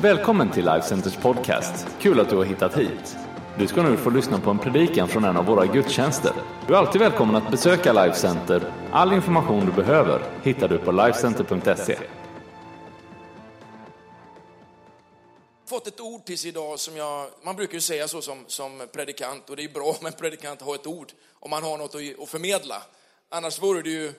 Välkommen till Life Centers podcast. Kul att du har hittat hit. Du ska nu få lyssna på en predikan från en av våra gudstjänster. Du är alltid välkommen att besöka Life Center. All information du behöver hittar du på lifecenter.se. fått ett ord till idag som jag, man brukar ju säga så som, som predikant och det är bra om en predikant har ett ord om man har något att, att förmedla. Annars vore det ju,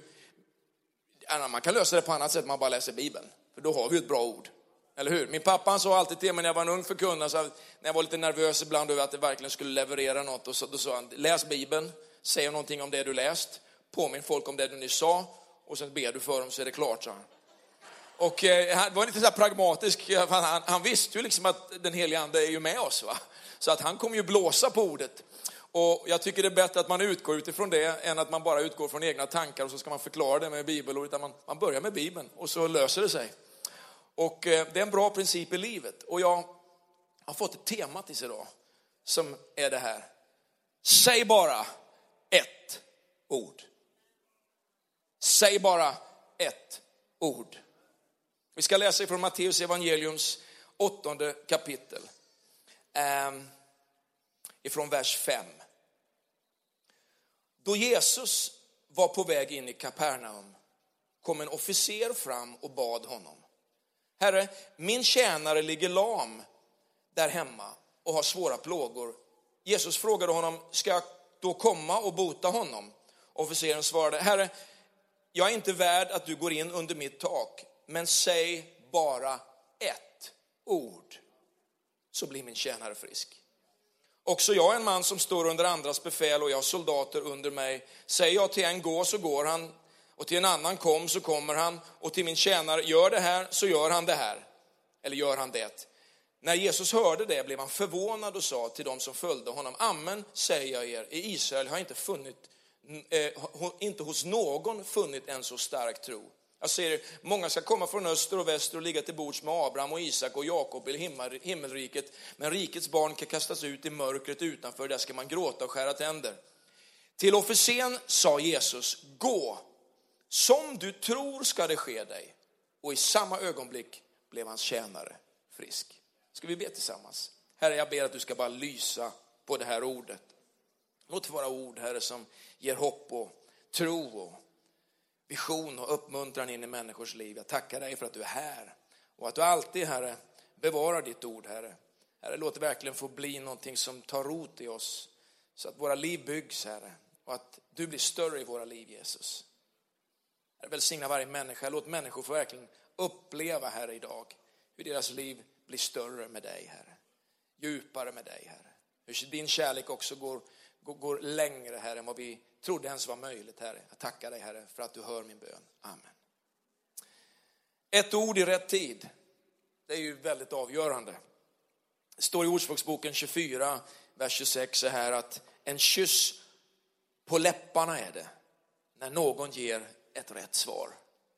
man kan lösa det på annat sätt, man bara läser Bibeln. För då har vi ett bra ord. Eller hur? Min pappa han sa alltid till mig när jag var en ung förkunnare, när jag var lite nervös ibland över att det verkligen skulle leverera något, och så, då sa han, läs Bibeln, säg någonting om det du läst, påminn folk om det du nyss sa, och sen ber du för dem så är det klart, sa han. Och eh, han var lite så här pragmatisk, eh, han, han, visste ju liksom att den heliga ande är ju med oss. Va? Så att han kommer ju blåsa på ordet. Och jag tycker det är bättre att man utgår utifrån det än att man bara utgår från egna tankar och så ska man förklara det med bibelord. Utan man, man börjar med bibeln och så löser det sig. Och eh, det är en bra princip i livet. Och jag har fått ett tema till idag som är det här. Säg bara ett ord. Säg bara ett ord. Vi ska läsa ifrån Matteus evangeliums åttonde kapitel. Ehm, ifrån vers 5. Då Jesus var på väg in i Kapernaum kom en officer fram och bad honom. Herre, min tjänare ligger lam där hemma och har svåra plågor. Jesus frågade honom, ska jag då komma och bota honom? Officeren svarade, Herre, jag är inte värd att du går in under mitt tak, men säg bara ett ord så blir min tjänare frisk. Också jag är en man som står under andras befäl och jag har soldater under mig. Säger jag till en gå så går han och till en annan kom så kommer han och till min tjänare gör det här så gör han det här. Eller gör han det. När Jesus hörde det blev han förvånad och sa till dem som följde honom, amen säger jag er, i Israel har inte funnit, eh, inte hos någon funnit en så stark tro. Jag ser, många ska komma från öster och väster och ligga till bords med Abraham och Isak och Jakob i himmelriket, men rikets barn kan kastas ut i mörkret utanför, där ska man gråta och skära tänder. Till officeren sa Jesus, gå, som du tror ska det ske dig. Och i samma ögonblick blev hans tjänare frisk. Ska vi be tillsammans? Herre, jag ber att du ska bara lysa på det här ordet. Låt det vara ord, Herre, som ger hopp och tro och vision och uppmuntran in i människors liv. Jag tackar dig för att du är här och att du alltid, Herre, bevarar ditt ord, Herre. Herre, låt det verkligen få bli någonting som tar rot i oss så att våra liv byggs, Herre, och att du blir större i våra liv, Jesus. Herre, välsigna varje människa. Låt människor få verkligen uppleva, Herre, idag hur deras liv blir större med dig, Herre. Djupare med dig, Herre. Hur din kärlek också går, går, går längre, Herre, än vad vi trodde ens var möjligt, Herre. Jag tackar dig, Herre, för att du hör min bön. Amen. Ett ord i rätt tid, det är ju väldigt avgörande. Det står i Ordspråksboken 24, vers 26 så här att en kyss på läpparna är det när någon ger ett rätt svar.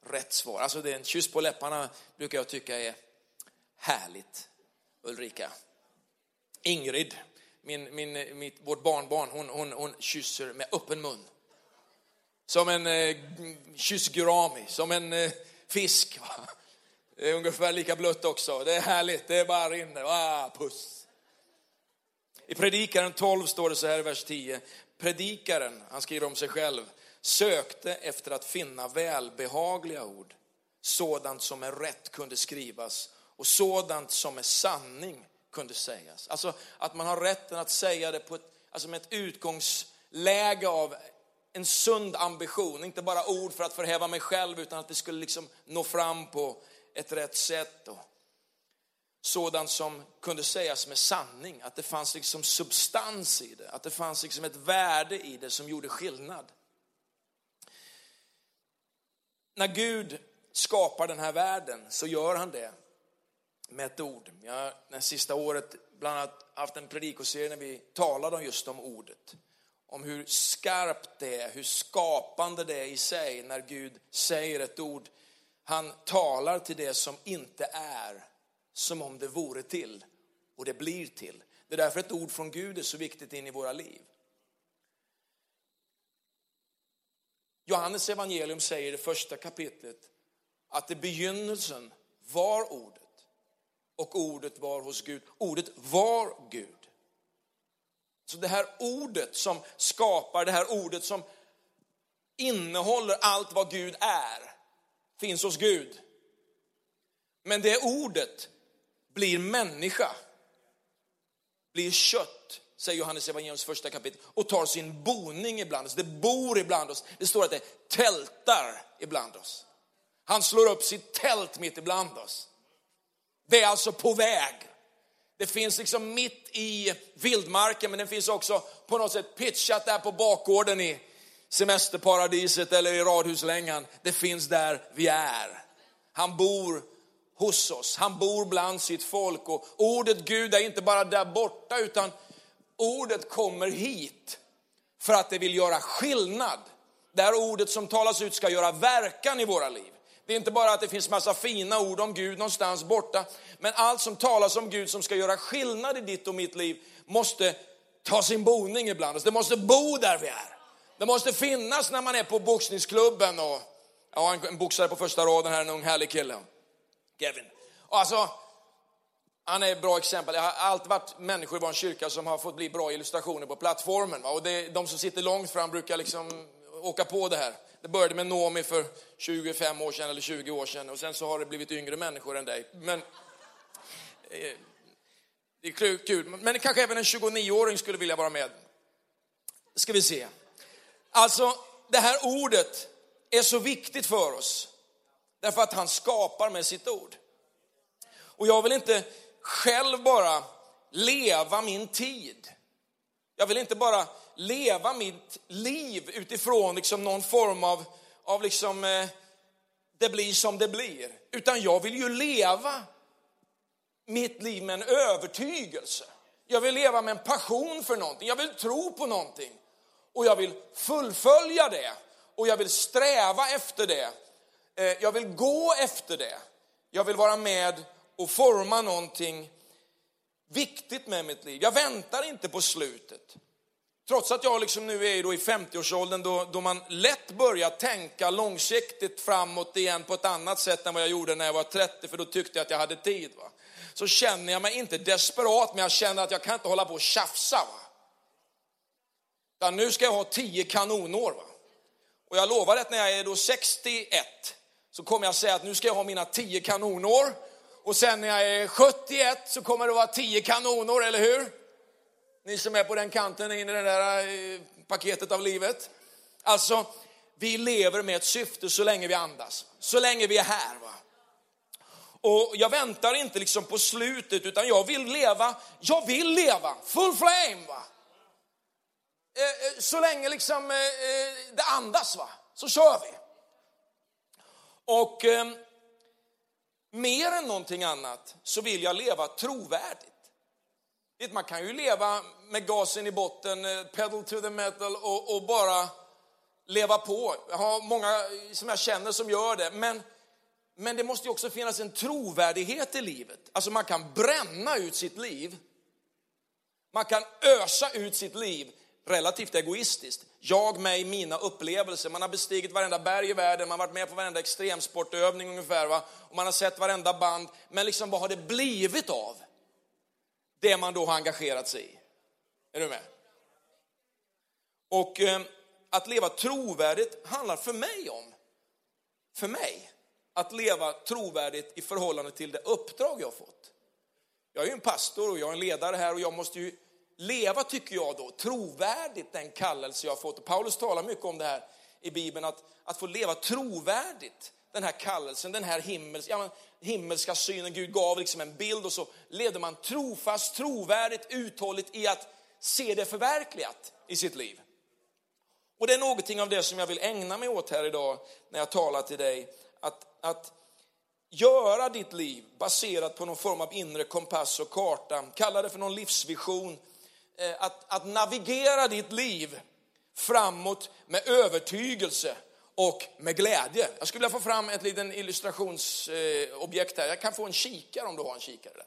Rätt svar. Alltså det är en kyss på läpparna brukar jag tycka är härligt. Ulrika. Ingrid, min, min, mitt, vårt barnbarn, hon, hon, hon kysser med öppen mun. Som en eh, kyssgurami, som en eh, fisk. Va? Det är ungefär lika blött också. Det är härligt, det är bara rinner. Ah, puss. I Predikaren 12 står det så här i vers 10. Predikaren, han skriver om sig själv, sökte efter att finna välbehagliga ord, sådant som är rätt kunde skrivas och sådant som är sanning kunde sägas. Alltså att man har rätten att säga det på ett, alltså med ett utgångsläge av en sund ambition, inte bara ord för att förhäva mig själv utan att det skulle liksom nå fram på ett rätt sätt. Och sådant som kunde sägas med sanning, att det fanns liksom substans i det, att det fanns liksom ett värde i det som gjorde skillnad. När Gud skapar den här världen så gör han det med ett ord. Jag har det sista året bland annat haft en predikoserie när vi talade om just om ordet. Om hur skarpt det är, hur skapande det är i sig när Gud säger ett ord. Han talar till det som inte är som om det vore till och det blir till. Det är därför ett ord från Gud är så viktigt in i våra liv. Johannes evangelium säger i det första kapitlet att i begynnelsen var ordet och ordet var hos Gud. Ordet var Gud. Så det här ordet som skapar, det här ordet som innehåller allt vad Gud är, finns hos Gud. Men det ordet blir människa, blir kött, säger Johannes evangeliums första kapitel, och tar sin boning ibland oss. Det bor ibland oss. Det står att det tältar ibland oss. Han slår upp sitt tält mitt ibland oss. Det är alltså på väg. Det finns liksom mitt i vildmarken, men det finns också på något sätt pitchat där på bakgården i semesterparadiset eller i radhuslängan. Det finns där vi är. Han bor hos oss, han bor bland sitt folk och ordet Gud är inte bara där borta utan ordet kommer hit för att det vill göra skillnad. Det här ordet som talas ut ska göra verkan i våra liv. Det är inte bara att det finns massa fina ord om Gud någonstans borta, men allt som talas om Gud som ska göra skillnad i ditt och mitt liv måste ta sin boning ibland. Det måste bo där vi är. Det måste finnas när man är på boxningsklubben och ja, en, en boxare på första raden här, en ung härlig kille. Kevin. Och alltså, han är ett bra exempel. Det har alltid varit människor i vår kyrka som har fått bli bra illustrationer på plattformen. Va? Och det, de som sitter långt fram brukar liksom åka på det här. Det började med Nomi för 25 år sedan eller 20 år sedan och sen så har det blivit yngre människor än dig. Men eh, det är kul. Men kanske även en 29-åring skulle vilja vara med. Ska vi se. Alltså, det här ordet är så viktigt för oss. Därför att han skapar med sitt ord. Och jag vill inte själv bara leva min tid. Jag vill inte bara leva mitt liv utifrån liksom någon form av, av liksom, eh, det blir som det blir. Utan jag vill ju leva mitt liv med en övertygelse. Jag vill leva med en passion för någonting. Jag vill tro på någonting. Och jag vill fullfölja det. Och jag vill sträva efter det. Eh, jag vill gå efter det. Jag vill vara med och forma någonting viktigt med mitt liv. Jag väntar inte på slutet. Trots att jag liksom nu är då i 50-årsåldern då, då man lätt börjar tänka långsiktigt framåt igen på ett annat sätt än vad jag gjorde när jag var 30, för då tyckte jag att jag hade tid. Va? Så känner jag mig inte desperat, men jag känner att jag kan inte hålla på och tjafsa. Va? Utan nu ska jag ha 10 kanonår. Va? Och jag lovar att när jag är då 61 så kommer jag säga att nu ska jag ha mina 10 kanonår. Och sen när jag är 71 så kommer det vara 10 kanoner, eller hur? Ni som är på den kanten in i det där eh, paketet av livet. Alltså, vi lever med ett syfte så länge vi andas, så länge vi är här. Va? Och jag väntar inte liksom på slutet utan jag vill leva, jag vill leva full flame. Va? Eh, eh, så länge liksom det andas va, så kör vi. Och ehm, mer än någonting annat så vill jag leva trovärdigt. Man kan ju leva med gasen i botten, eh, pedal to the metal och, och, bara leva på. Jag har många som jag känner som gör det. Men, men det måste ju också finnas en trovärdighet i livet. Alltså man kan bränna ut sitt liv. Man kan ösa ut sitt liv relativt egoistiskt. Jag, mig, mina upplevelser. Man har bestigit varenda berg i världen, man har varit med på varenda extremsportövning ungefär. Va? Och man har sett varenda band. Men liksom vad har det blivit av? det man då har engagerat sig i. Är du med? Och eh, att leva trovärdigt handlar för mig om, för mig, att leva trovärdigt i förhållande till det uppdrag jag har fått. Jag är ju en pastor och jag är en ledare här och jag måste ju leva, tycker jag då, trovärdigt den kallelse jag har fått. Och Paulus talar mycket om det här i Bibeln, att, att få leva trovärdigt den här kallelsen, den här himmels, ja, himmelska synen. Gud gav liksom en bild och så levde man trofast, trovärdigt, uthålligt i att se det förverkligat i sitt liv. Och det är någonting av det som jag vill ägna mig åt här idag när jag talar till dig. Att, att göra ditt liv baserat på någon form av inre kompass och karta. Kalla det för någon livsvision. Eh, att, att navigera ditt liv framåt med övertygelse och med glädje. Jag skulle vilja få fram ett litet illustrationsobjekt här. Jag kan få en kikare om du har en kikare där.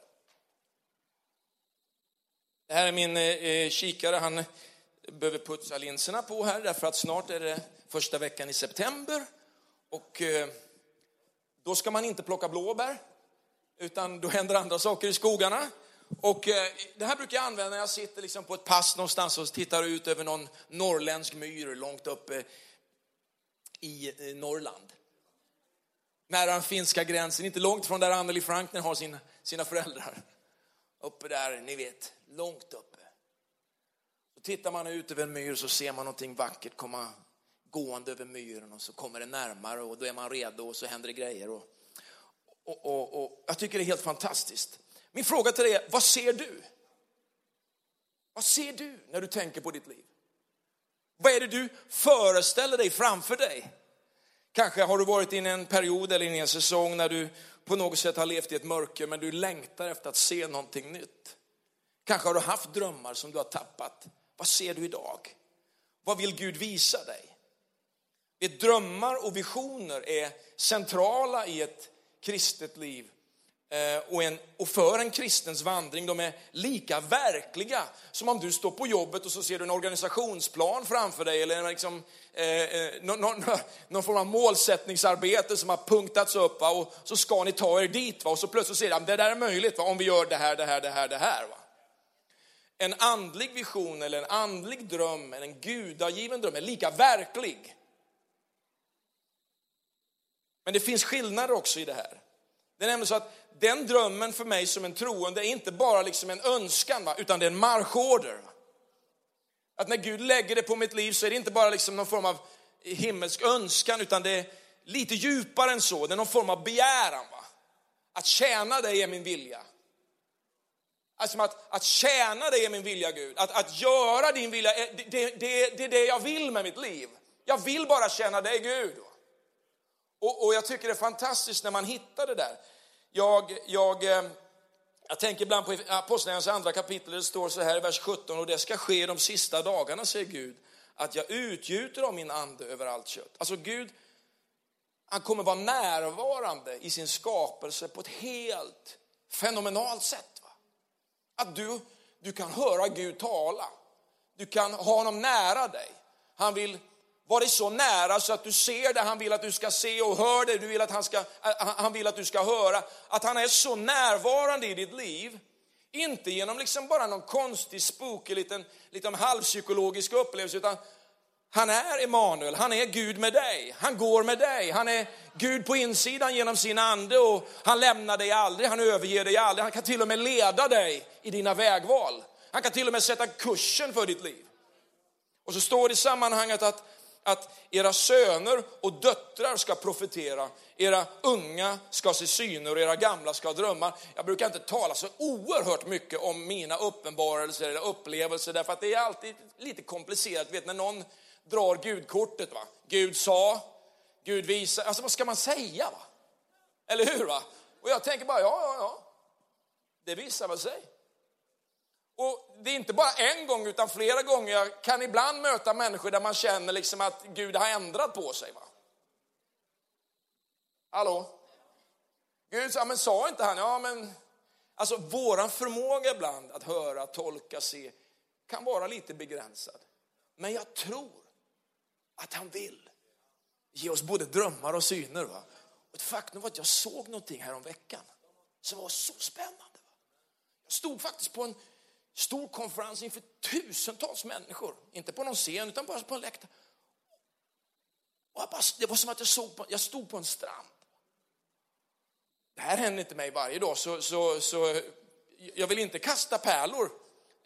Det här är min eh, eh, kikare. Han behöver putsa linserna på här därför att snart är det första veckan i september. Och då ska man inte plocka blåbär. utan då händer andra saker i skogarna. Och eh, det här brukar jag använda när jag sitter liksom på ett pass någonstans och tittar ut över någon norrländsk myr långt uppe i eh, Norrland. Nära den finska gränsen, inte långt från där Anneli Frankner har sina, sina föräldrar. Uppe där, ni vet, långt uppe. Så tittar man ut över en myr så ser man någonting vackert komma gående över myren och så kommer det närmare och då är man redo och så händer det grejer. Och, och, och, och jag tycker det är helt fantastiskt. Min fråga till dig är, vad ser du? Vad ser du när du tänker på ditt liv? Vad är det du föreställer dig framför dig? Kanske har du varit i en period eller i en säsong när du på något sätt har levt i ett mörker men du längtar efter att se någonting nytt. Kanske har du haft drömmar som du har tappat. Vad ser du idag? Vad vill Gud visa dig? Drömmar och visioner är centrala i ett kristet liv Eh, och, en, och för en kristens vandring, de är lika verkliga som om du står på jobbet och så ser du en organisationsplan framför dig eller liksom, eh, eh någon, någon, någon, form av målsättningsarbete som har punktats upp va? och så ska ni ta er dit va? och så plötsligt ser du att det där är möjligt va? om vi gör det här, det här, det här, det här. Va? En andlig vision eller en andlig dröm, eller en gudagiven dröm är lika verklig. Men det finns skillnader också i det här. Det är nämligen så att den drömmen för mig som en troende är inte bara liksom en önskan, va? utan det är en marschorder. Att när Gud lägger det på mitt liv så är det inte bara liksom någon form av himmelsk önskan, utan det är lite djupare än så. Det är någon form av begäran. Va? Att tjäna dig är min vilja. Alltså att, att tjäna dig är min vilja, Gud. Att, att göra din vilja, eh, det, det, det, det är det jag vill med mitt liv. Jag vill bara tjäna dig, Gud. Och, och jag tycker det är fantastiskt när man hittar det där. Jag, jag, eh, jag tänker ibland på Apostlagärningarnas andra kapitel, det står så här i vers 17, och det ska ske de sista dagarna, säger Gud, att jag utgjuter av min ande över allt kött. Alltså Gud, han kommer vara närvarande i sin skapelse på ett helt fenomenalt sätt. Va? Att du, du kan höra Gud tala. Du kan ha honom nära dig. Han vill varit så nära så att du ser det han vill att du ska se och hör det du vill att han, ska, äh, han vill att du ska höra. Att han är så närvarande i ditt liv. Inte genom liksom bara någon konstig, spooky, liten, liten halvpsykologisk upplevelse, utan han är Emanuel, han är Gud med dig, han går med dig, han är Gud på insidan genom sin ande och han lämnar dig aldrig, han överger dig aldrig, han kan till och med leda dig i dina vägval. Han kan till och med sätta kursen för ditt liv. Och så står det i sammanhanget att att era söner och döttrar ska profetera, era unga ska se syner och era gamla ska drömma. Jag brukar inte tala så oerhört mycket om mina uppenbarelser eller upplevelser därför att det är alltid lite komplicerat. Vet när någon drar Gudkortet, va? Gud sa, Gud visade. alltså vad ska man säga? Va? Eller hur? va? Och jag tänker bara, ja, ja, ja, det visar väl sig. Och det är inte bara en gång utan flera gånger. Jag kan ibland möta människor där man känner liksom att Gud har ändrat på sig. Va? Hallå? Gud sa, men sa inte han, ja men, alltså våran förmåga ibland att höra, tolka, se kan vara lite begränsad. Men jag tror att han vill ge oss både drömmar och syner. Va? Och ett faktum var att jag såg någonting här om veckan som var så spännande. Va? Jag stod faktiskt på en stor konferens inför tusentals människor. Inte på någon scen, utan bara på en läktare. Bara, det var som att jag, såg på, jag stod på en strand. Det här händer inte mig varje dag, så, så, så jag vill inte kasta pärlor.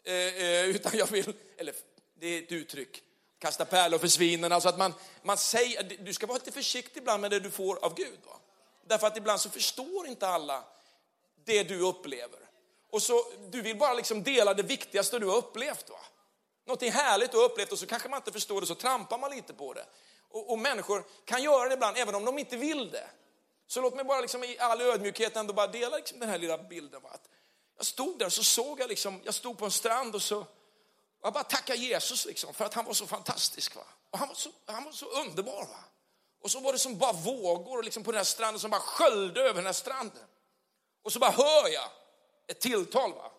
Eh, eh utan jag vill, eller det är ett uttryck, kasta pärlor för svinen. Alltså att man, man säger, du ska vara lite försiktig ibland med det du får av Gud. Va? Därför att ibland så förstår inte alla det du upplever. Och så, du vill bara liksom dela det viktigaste du har upplevt. Va? Någonting härligt du har upplevt och så kanske man inte förstår det, så trampar man lite på det. Och, och människor kan göra det ibland, även om de inte vill det. Så låt mig bara liksom i all ödmjukhet ändå bara dela liksom den här lilla bilden. Va? Att jag stod där och så såg jag, liksom, jag stod på en strand och så, jag bara tackade Jesus liksom, för att han var så fantastisk. Va? Och han, var så, han var så underbar. Va? Och så var det som bara vågor liksom på den här stranden som bara sköljde över den här stranden. Och så bara hör jag ett tilltal. Va?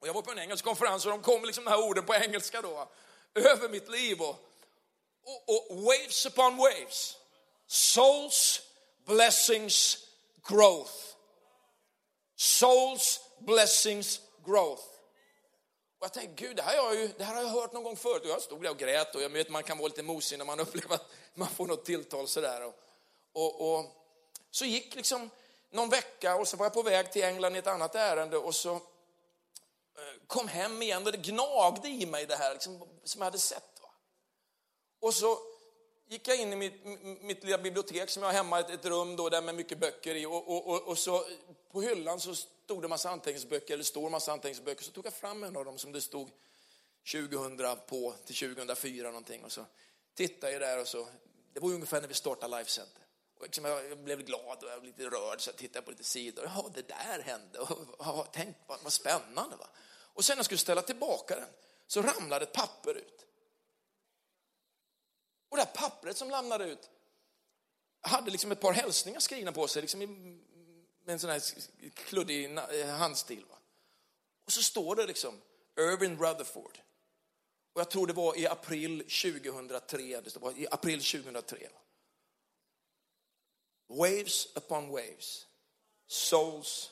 Och jag var på en engelsk konferens och de kom liksom de här orden på engelska då. Va? Över mitt liv och, och, och waves upon waves. Souls, blessings, growth. Souls, blessings, growth. Och jag tänkte, gud, det här, har jag ju, det här har jag hört någon gång förut. Och jag stod där och grät och jag vet man kan vara lite mosig när man upplever att man får något tilltal sådär. Och, och, och så gick liksom någon vecka och så var jag på väg till England i ett annat ärende och så eh, kom hem igen och det gnagde i mig det här liksom, som jag hade sett. Va? Och så gick jag in i mitt, mitt lilla bibliotek som jag har hemma, ett, ett rum då där med mycket böcker i och, och, och, och, så på hyllan så stod det massa anteckningsböcker, eller står massa anteckningsböcker, så tog jag fram en av dem som det stod 2000 på till 2004 någonting och så tittade jag där och så, det var ungefär när vi startade Life Center. Och liksom jag blev glad och jag blev lite rörd så jag tittade på lite sidor. Ja, det där hände. Och, ja, tänk vad, vad spännande. Va? Och sen när jag skulle ställa tillbaka den så ramlade ett papper ut. Och det här pappret som ramlade ut hade liksom ett par hälsningar skrivna på sig, liksom med en sån här kluddig handstil. Va? Och så står det liksom Irvin Rutherford. Och jag tror det var i april 2003. Det var i april 2003. Waves upon waves. Souls,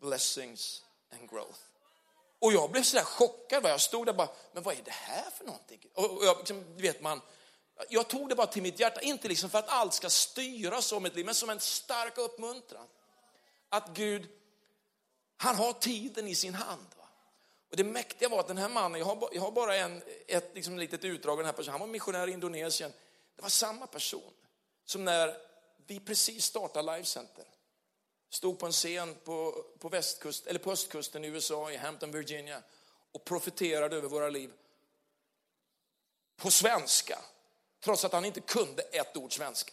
blessings and growth. Och jag blev sådär chockad. Jag stod där bara, men vad är det här för någonting? Och jag, liksom, vet man, jag tog det bara till mitt hjärta, inte liksom för att allt ska styras om ett liv, men som en stark uppmuntran. Att Gud, han har tiden i sin hand. Va? Och det mäktiga var att den här mannen, jag har, jag har bara en, ett liksom litet utdrag av den här personen, han var missionär i Indonesien. Det var samma person som när vi precis startade Life Center. Stod på en scen på, på, västkust, eller på östkusten i USA, i Hampton, Virginia och profeterade över våra liv på svenska trots att han inte kunde ett ord svenska.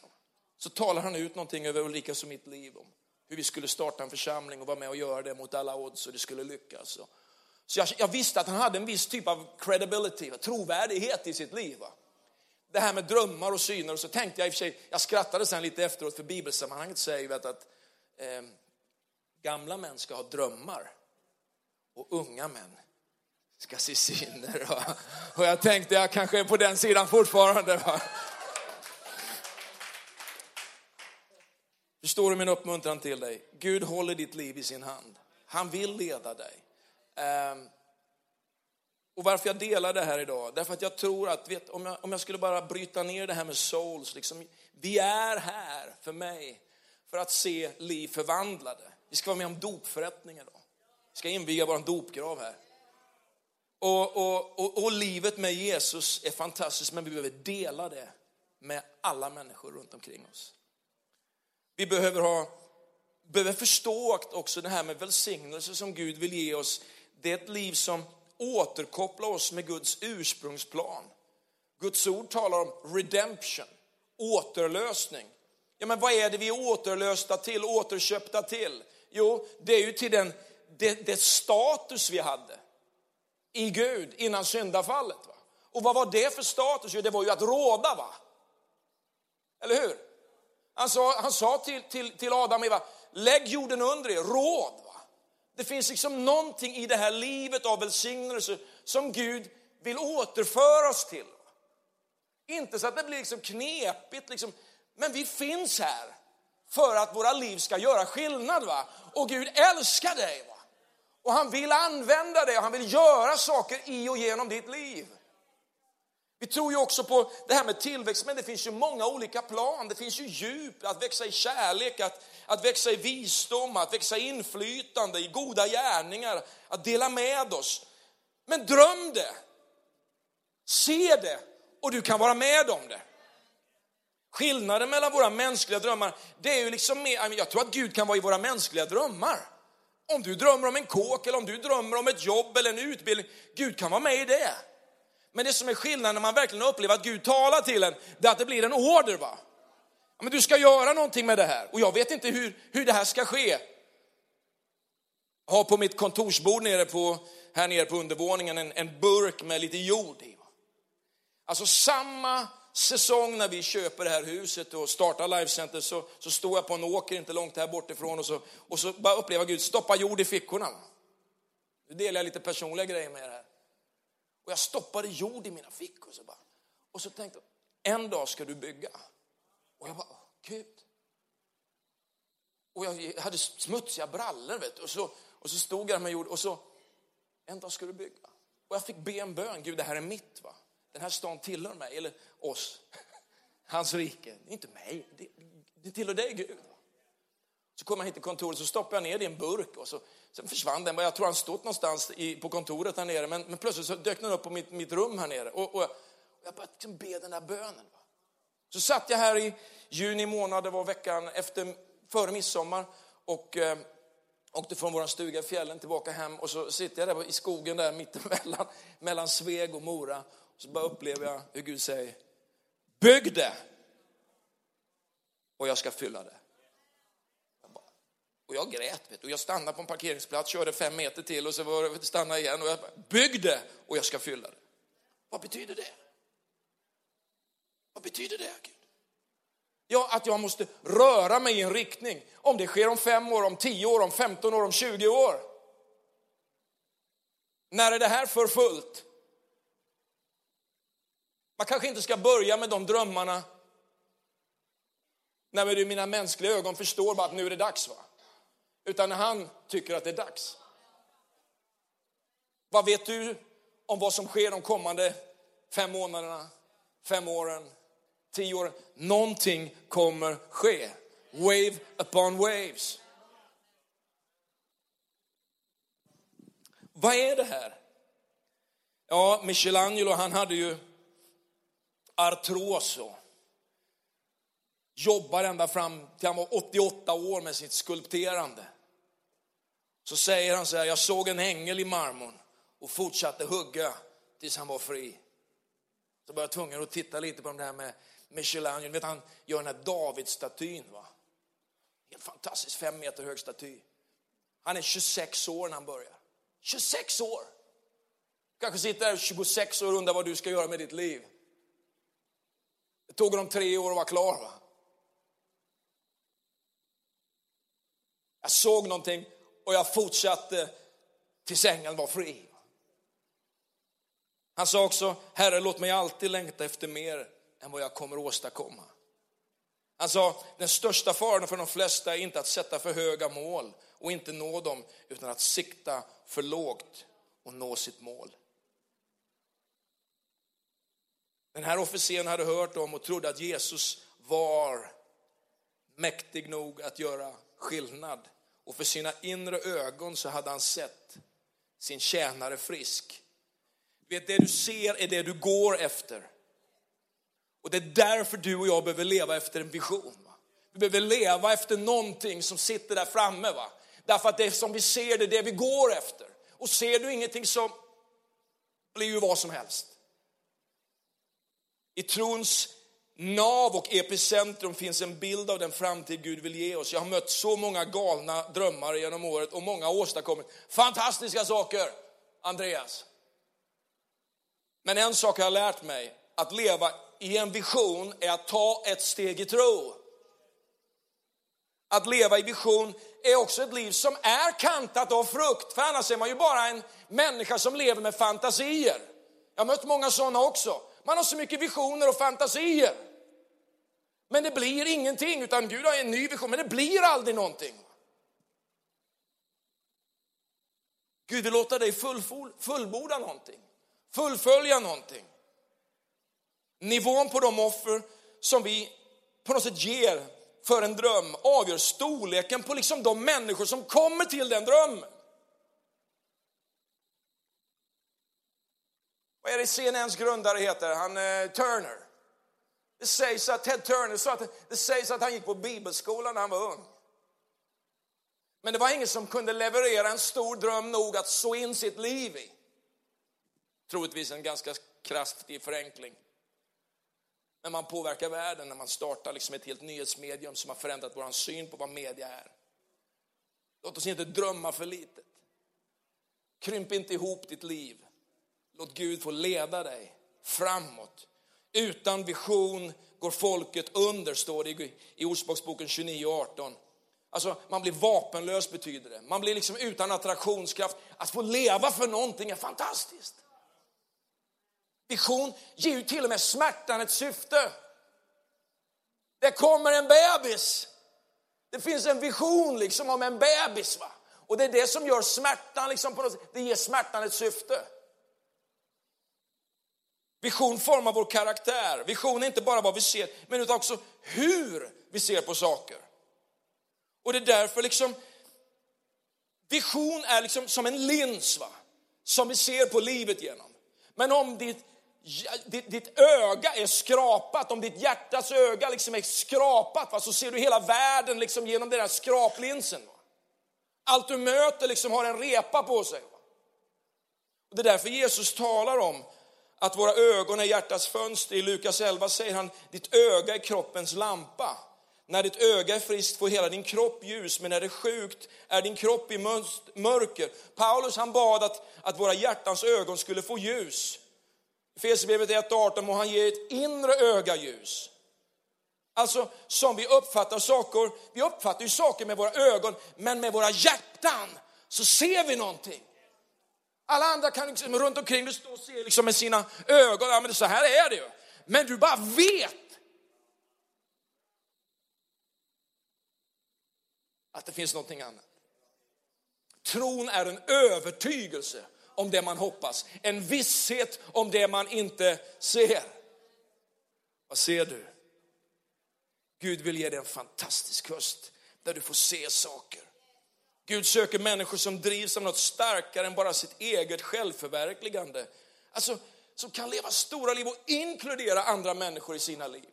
Så talar han ut någonting över Ulrikas och mitt liv om hur vi skulle starta en församling och vara med och göra det mot alla odds och det skulle lyckas. Så jag, jag visste att han hade en viss typ av credibility, trovärdighet i sitt liv. Va? Det här med drömmar och syner och så tänkte jag i och för sig, jag skrattade sen lite efteråt för bibelsammanhanget säger ju att eh, gamla män ska ha drömmar och unga män ska se syner. Va? Och jag tänkte jag kanske är på den sidan fortfarande. Va? Förstår du min uppmuntran till dig? Gud håller ditt liv i sin hand. Han vill leda dig. Eh, och varför jag delar det här idag, därför att jag tror att, vet, om, jag, om jag skulle bara bryta ner det här med souls, liksom, vi är här för mig för att se liv förvandlade. Vi ska vara med om dopförrättningen idag. Vi ska inviga vår dopgrav här. Och, och, och, och, livet med Jesus är fantastiskt, men vi behöver dela det med alla människor runt omkring oss. Vi behöver, ha, behöver förstå också det här med välsignelse som Gud vill ge oss. Det är ett liv som återkoppla oss med Guds ursprungsplan. Guds ord talar om redemption, återlösning. Ja, men vad är det vi är återlösta till, återköpta till? Jo, det är ju till den det, det status vi hade i Gud innan syndafallet. Va? Och vad var det för status? Jo, det var ju att råda. va? Eller hur? Han sa, han sa till, till, till Adam och Eva, lägg jorden under er, råd. Va? Det finns liksom någonting i det här livet av välsignelse som Gud vill återföra oss till. Inte så att det blir liksom knepigt, liksom. men vi finns här för att våra liv ska göra skillnad. Va? Och Gud älskar dig. Va? Och han vill använda dig och han vill göra saker i och genom ditt liv. Vi tror ju också på det här med tillväxt, men det finns ju många olika plan. Det finns ju djup, att växa i kärlek, att, att växa i visdom, att växa i inflytande, i goda gärningar, att dela med oss. Men dröm det, se det och du kan vara med om det. Skillnaden mellan våra mänskliga drömmar, det är ju liksom mer, jag tror att Gud kan vara i våra mänskliga drömmar. Om du drömmer om en kåk eller om du drömmer om ett jobb eller en utbildning, Gud kan vara med i det. Men det som är skillnaden när man verkligen upplever att Gud talar till en, det är att det blir en order. va? Men du ska göra någonting med det här och jag vet inte hur, hur det här ska ske. Jag har på mitt kontorsbord nere på, här nere på undervåningen en, en burk med lite jord i. Alltså samma säsong när vi köper det här huset och startar Life Center så, så står jag på en åker inte långt här bortifrån och så, och så bara upplever Gud, stoppa jord i fickorna. Nu delar jag lite personliga grejer med er här. Och jag stoppade jord i mina fickor. Så bara, och så tänkte jag, en dag ska du bygga. Och jag bara, Gud. Och jag hade smutsiga brallor, vet du. Och, så, och så stod jag med jord och så, en dag ska du bygga. Och jag fick be en bön, Gud det här är mitt va. Den här stan tillhör mig, eller oss. Hans rike, inte mig, det, det tillhör dig Gud. Så kom jag hit till kontoret så stoppade jag ner det i en burk och så, sen försvann den. Jag tror han stått någonstans i, på kontoret här nere men, men plötsligt så dök den upp på mitt, mitt rum här nere. Och, och jag, och jag började liksom be den där bönen. Va? Så satt jag här i juni månad, det var veckan efter, före midsommar och eh, åkte från vår stuga i fjällen tillbaka hem och så sitter jag där i skogen där mittemellan mellan Sveg och Mora. Och så bara upplever jag hur Gud säger, bygg det och jag ska fylla det. Och jag grät, vet du. jag stannade på en parkeringsplats, körde fem meter till och så var det stanna igen och jag byggde bygg det och jag ska fylla det. Vad betyder det? Vad betyder det, Gud? Ja, att jag måste röra mig i en riktning. Om det sker om fem år, om tio år, om femton år, om tjugo år. När är det här för fullt? Man kanske inte ska börja med de drömmarna när du i mina mänskliga ögon förstår bara att nu är det dags. va? Utan när han tycker att det är dags. Vad vet du om vad som sker de kommande fem månaderna, fem åren, tio åren? Någonting kommer ske. Wave upon waves. Vad är det här? Ja, Michelangelo han hade ju artroso jobbar ända fram till han var 88 år med sitt skulpterande. Så säger han så här, jag såg en ängel i marmorn och fortsatte hugga tills han var fri. Så var jag tvungen att titta lite på det här med Michelangelo. Vet, han gör den här Davidstatyn. Va? En fantastisk, fem meter hög staty. Han är 26 år när han börjar. 26 år! Kanske sitter där 26 år och undrar vad du ska göra med ditt liv. Det tog honom tre år att vara klar. Va? Jag såg någonting och jag fortsatte tills ängeln var fri. Han sa också, Herre låt mig alltid längta efter mer än vad jag kommer att åstadkomma. Han sa, den största faran för de flesta är inte att sätta för höga mål och inte nå dem, utan att sikta för lågt och nå sitt mål. Den här officeren hade hört om och trodde att Jesus var mäktig nog att göra skillnad. Och för sina inre ögon så hade han sett sin tjänare frisk. Vet, det du ser är det du går efter. Och det är därför du och jag behöver leva efter en vision. Va? Vi behöver leva efter någonting som sitter där framme. Va? Därför att det som vi ser, det är det vi går efter. Och ser du ingenting så blir ju vad som helst. I trons nav och epicentrum finns en bild av den framtid Gud vill ge oss. Jag har mött så många galna drömmar genom året och många har åstadkommit fantastiska saker, Andreas. Men en sak har jag lärt mig, att leva i en vision är att ta ett steg i tro. Att leva i vision är också ett liv som är kantat av frukt, för annars är man ju bara en människa som lever med fantasier. Jag har mött många sådana också. Man har så mycket visioner och fantasier. Men det blir ingenting, utan Gud har en ny vision, men det blir aldrig någonting. Gud vill låta dig fullborda någonting, fullfölja någonting. Nivån på de offer som vi på något sätt ger för en dröm avgör storleken på liksom de människor som kommer till den drömmen. Vad är det CNNs grundare heter? Han eh, Turner. Det sägs att Ted Turner sa att, det sägs att han gick på bibelskolan när han var ung. Men det var ingen som kunde leverera en stor dröm nog att så in sitt liv i. Troligtvis en ganska kraftig förenkling. Men man påverkar världen när man startar liksom ett helt nyhetsmedium som har förändrat vår syn på vad media är. Låt oss inte drömma för litet. Krymp inte ihop ditt liv. Låt Gud få leda dig framåt utan vision går folket under, står det i Ordspråksboken 29 och 18. Alltså, man blir vapenlös betyder det. Man blir liksom utan attraktionskraft. Att få leva för någonting är fantastiskt. Vision ger ju till och med smärtan ett syfte. Det kommer en bebis. Det finns en vision liksom om en bebis. Va? Och det är det som gör smärtan, liksom på något, det ger smärtan ett syfte. Vision formar vår karaktär. Vision är inte bara vad vi ser, men utan också hur vi ser på saker. Och det är därför liksom, vision är liksom som en lins va? som vi ser på livet genom. Men om ditt, ditt, ditt öga är skrapat, om ditt hjärtas öga liksom är skrapat, va? så ser du hela världen liksom genom den här skraplinsen. Va? Allt du möter liksom har en repa på sig. Va? Och det är därför Jesus talar om att våra ögon är hjärtats fönster. I Lukas 11 säger han, ditt öga är kroppens lampa. När ditt öga är friskt får hela din kropp ljus, men när det är sjukt är din kropp i mörker. Paulus han bad att, att våra hjärtans ögon skulle få ljus. Efesierbrevet 1.18 må han ge ett inre öga ljus. Alltså som vi uppfattar saker, vi uppfattar ju saker med våra ögon, men med våra hjärtan så ser vi någonting. Alla andra kan liksom, runt omkring dig stå och se liksom med sina ögon, ja men så här är det ju. Men du bara vet att det finns någonting annat. Tron är en övertygelse om det man hoppas, en visshet om det man inte ser. Vad ser du? Gud vill ge dig en fantastisk höst där du får se saker. Gud söker människor som drivs av något starkare än bara sitt eget självförverkligande. Alltså, som kan leva stora liv och inkludera andra människor i sina liv.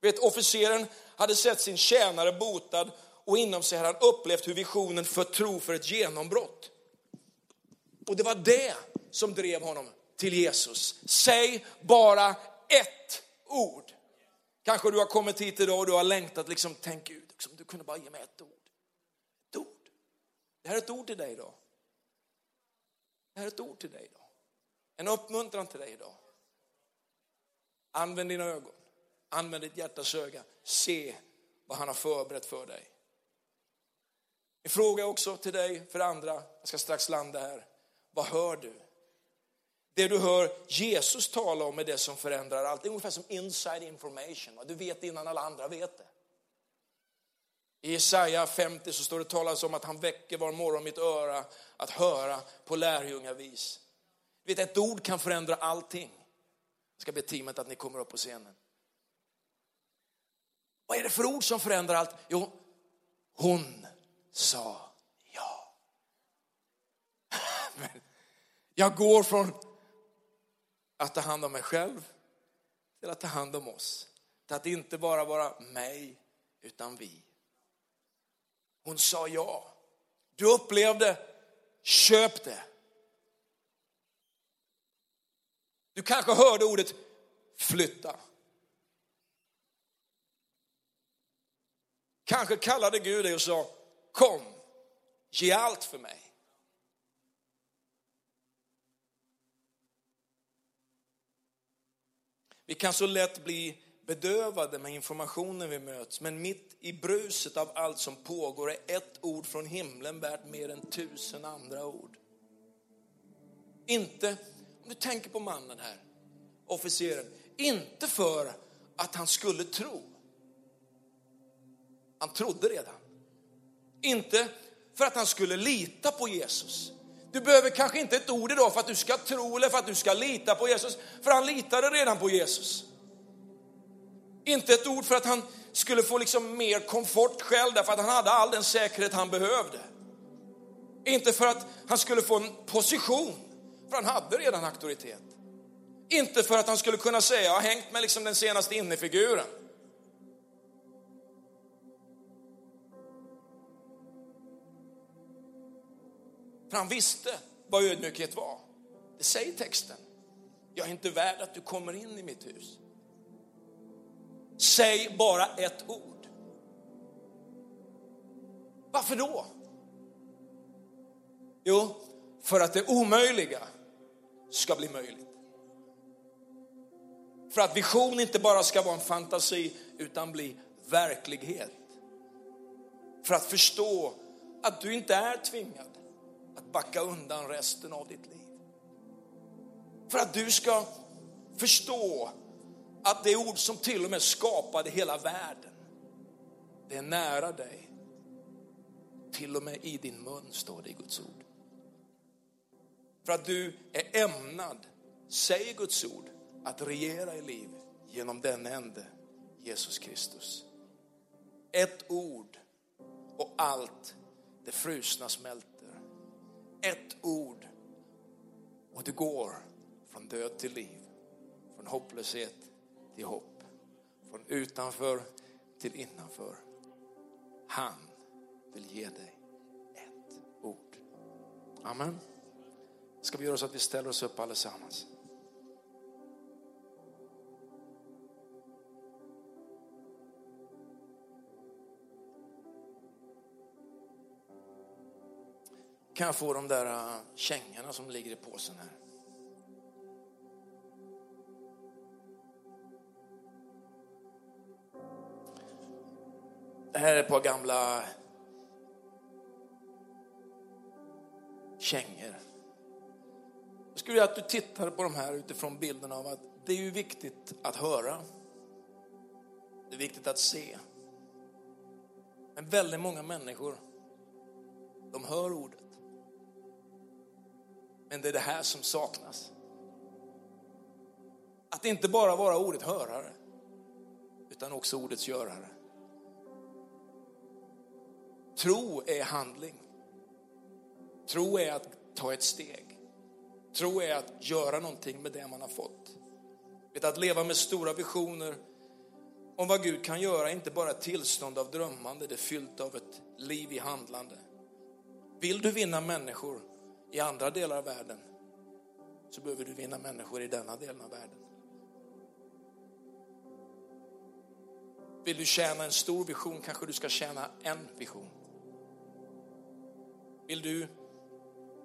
Vet, officeren hade sett sin tjänare botad och inom sig hade han upplevt hur visionen för tro för ett genombrott. Och det var det som drev honom till Jesus. Säg bara ett ord. Kanske du har kommit hit idag och du har längtat, liksom, tänk Gud, liksom, du kunde bara ge mig ett ord. Det här är ett ord till dig idag. Det här är ett ord till dig idag. En uppmuntran till dig idag. Använd dina ögon, använd ditt hjärtas öga, se vad han har förberett för dig. En fråga också till dig, för andra, jag ska strax landa här. Vad hör du? Det du hör Jesus tala om är det som förändrar allt. Det är ungefär som inside information. Du vet innan alla andra vet det. I Jesaja 50 så står det talas om att han väcker var morgon mitt öra att höra på lärjungavis. Vet, ett ord kan förändra allting. Jag ska be teamet att ni kommer upp på scenen. Vad är det för ord som förändrar allt? Jo, hon sa ja. Jag går från att ta hand om mig själv till att ta hand om oss. Till att inte bara vara mig, utan vi. Hon sa ja. Du upplevde, köp det. Du kanske hörde ordet flytta. Kanske kallade Gud dig och sa, kom, ge allt för mig. Vi kan så lätt bli bedövade med informationen vi möts, men mitt i bruset av allt som pågår är ett ord från himlen värt mer än tusen andra ord. Inte, om du tänker på mannen här, officeren, inte för att han skulle tro. Han trodde redan. Inte för att han skulle lita på Jesus. Du behöver kanske inte ett ord idag för att du ska tro eller för att du ska lita på Jesus, för han litade redan på Jesus. Inte ett ord för att han skulle få liksom mer komfort själv därför att han hade all den säkerhet han behövde. Inte för att han skulle få en position, för han hade redan auktoritet. Inte för att han skulle kunna säga, jag har hängt med liksom den senaste innefiguren. För han visste vad ödmjukhet var. Det säger texten. Jag är inte värd att du kommer in i mitt hus. Säg bara ett ord. Varför då? Jo, för att det omöjliga ska bli möjligt. För att vision inte bara ska vara en fantasi utan bli verklighet. För att förstå att du inte är tvingad att backa undan resten av ditt liv. För att du ska förstå att det ord som till och med skapade hela världen, Det är nära dig. Till och med i din mun står det i Guds ord. För att du är ämnad, säger Guds ord, att regera i liv genom den ende, Jesus Kristus. Ett ord och allt det frusna smälter. Ett ord och du går från död till liv, från hopplöshet till hopp, från utanför till innanför. Han vill ge dig ett ord. Amen. Ska vi göra så att vi ställer oss upp allesammans? Kan jag få de där äh, kängorna som ligger i påsen här? Det här är ett par gamla kängor. Jag skulle vilja att du tittar på de här utifrån bilden av att det är ju viktigt att höra. Det är viktigt att se. Men väldigt många människor, de hör ordet. Men det är det här som saknas. Att inte bara vara ordet hörare, utan också ordets görare. Tro är handling. Tro är att ta ett steg. Tro är att göra någonting med det man har fått. Vet, att leva med stora visioner om vad Gud kan göra, är inte bara ett tillstånd av drömmande, det är fyllt av ett liv i handlande. Vill du vinna människor i andra delar av världen så behöver du vinna människor i denna delen av världen. Vill du tjäna en stor vision kanske du ska tjäna en vision. Vill du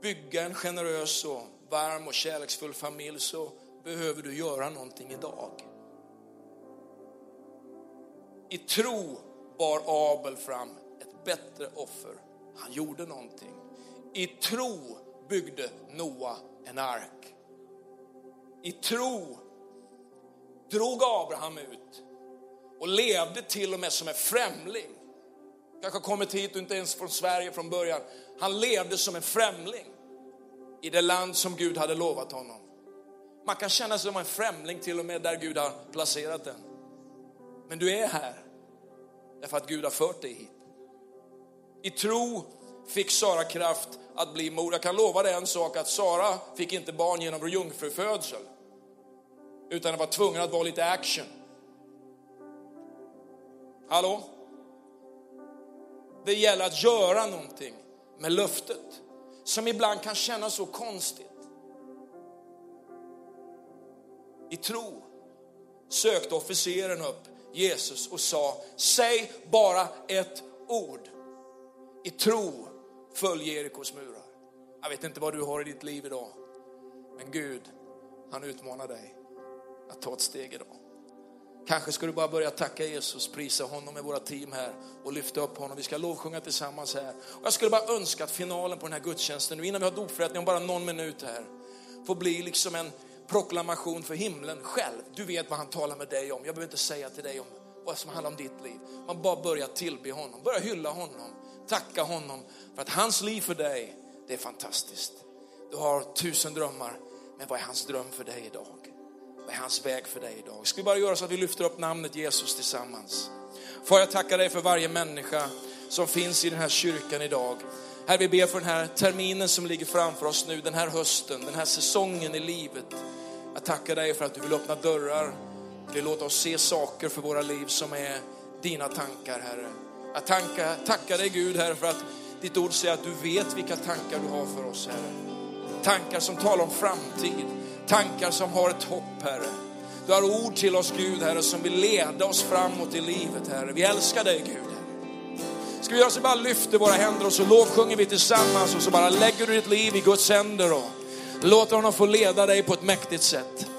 bygga en generös och varm och kärleksfull familj så behöver du göra någonting idag. I tro bar Abel fram ett bättre offer. Han gjorde någonting. I tro byggde Noa en ark. I tro drog Abraham ut och levde till och med som en främling. Kanske kommit hit och inte ens från Sverige från början. Han levde som en främling i det land som Gud hade lovat honom. Man kan känna sig som en främling till och med där Gud har placerat den. Men du är här därför att Gud har fört dig hit. I tro fick Sara kraft att bli mor. Jag kan lova dig en sak att Sara fick inte barn genom jungfrufödsel. Utan var tvungen att vara lite action. Hallå? Det gäller att göra någonting med löftet som ibland kan kännas så konstigt. I tro sökte officeren upp Jesus och sa, säg bara ett ord. I tro följ Jerikos murar. Jag vet inte vad du har i ditt liv idag, men Gud, han utmanar dig att ta ett steg idag. Kanske ska du bara börja tacka Jesus, prisa honom med våra team här och lyfta upp honom. Vi ska lovsjunga tillsammans här. Och jag skulle bara önska att finalen på den här gudstjänsten, nu innan vi har dopförrättning om bara någon minut här, får bli liksom en proklamation för himlen själv. Du vet vad han talar med dig om. Jag behöver inte säga till dig om vad som handlar om ditt liv. Man bara börjar tillbe honom, börja hylla honom, tacka honom för att hans liv för dig, det är fantastiskt. Du har tusen drömmar, men vad är hans dröm för dig idag? Vad är hans väg för dig idag? Ska vi bara göra så att vi lyfter upp namnet Jesus tillsammans. Får jag tacka dig för varje människa som finns i den här kyrkan idag. Herre, vi ber för den här terminen som ligger framför oss nu, den här hösten, den här säsongen i livet. Jag tackar dig för att du vill öppna dörrar, vill låta oss se saker för våra liv som är dina tankar, Herre. Jag tankar, tackar dig Gud, Herre, för att ditt ord säger att du vet vilka tankar du har för oss, Herre. Tankar som talar om framtid, tankar som har ett hopp, Herre. Du har ord till oss, Gud, Herre, som vill leda oss framåt i livet, Herre. Vi älskar dig, Gud. Ska vi göra så bara lyfter våra händer och så lovsjunger vi tillsammans och så bara lägger du ditt liv i Guds händer och låter honom få leda dig på ett mäktigt sätt.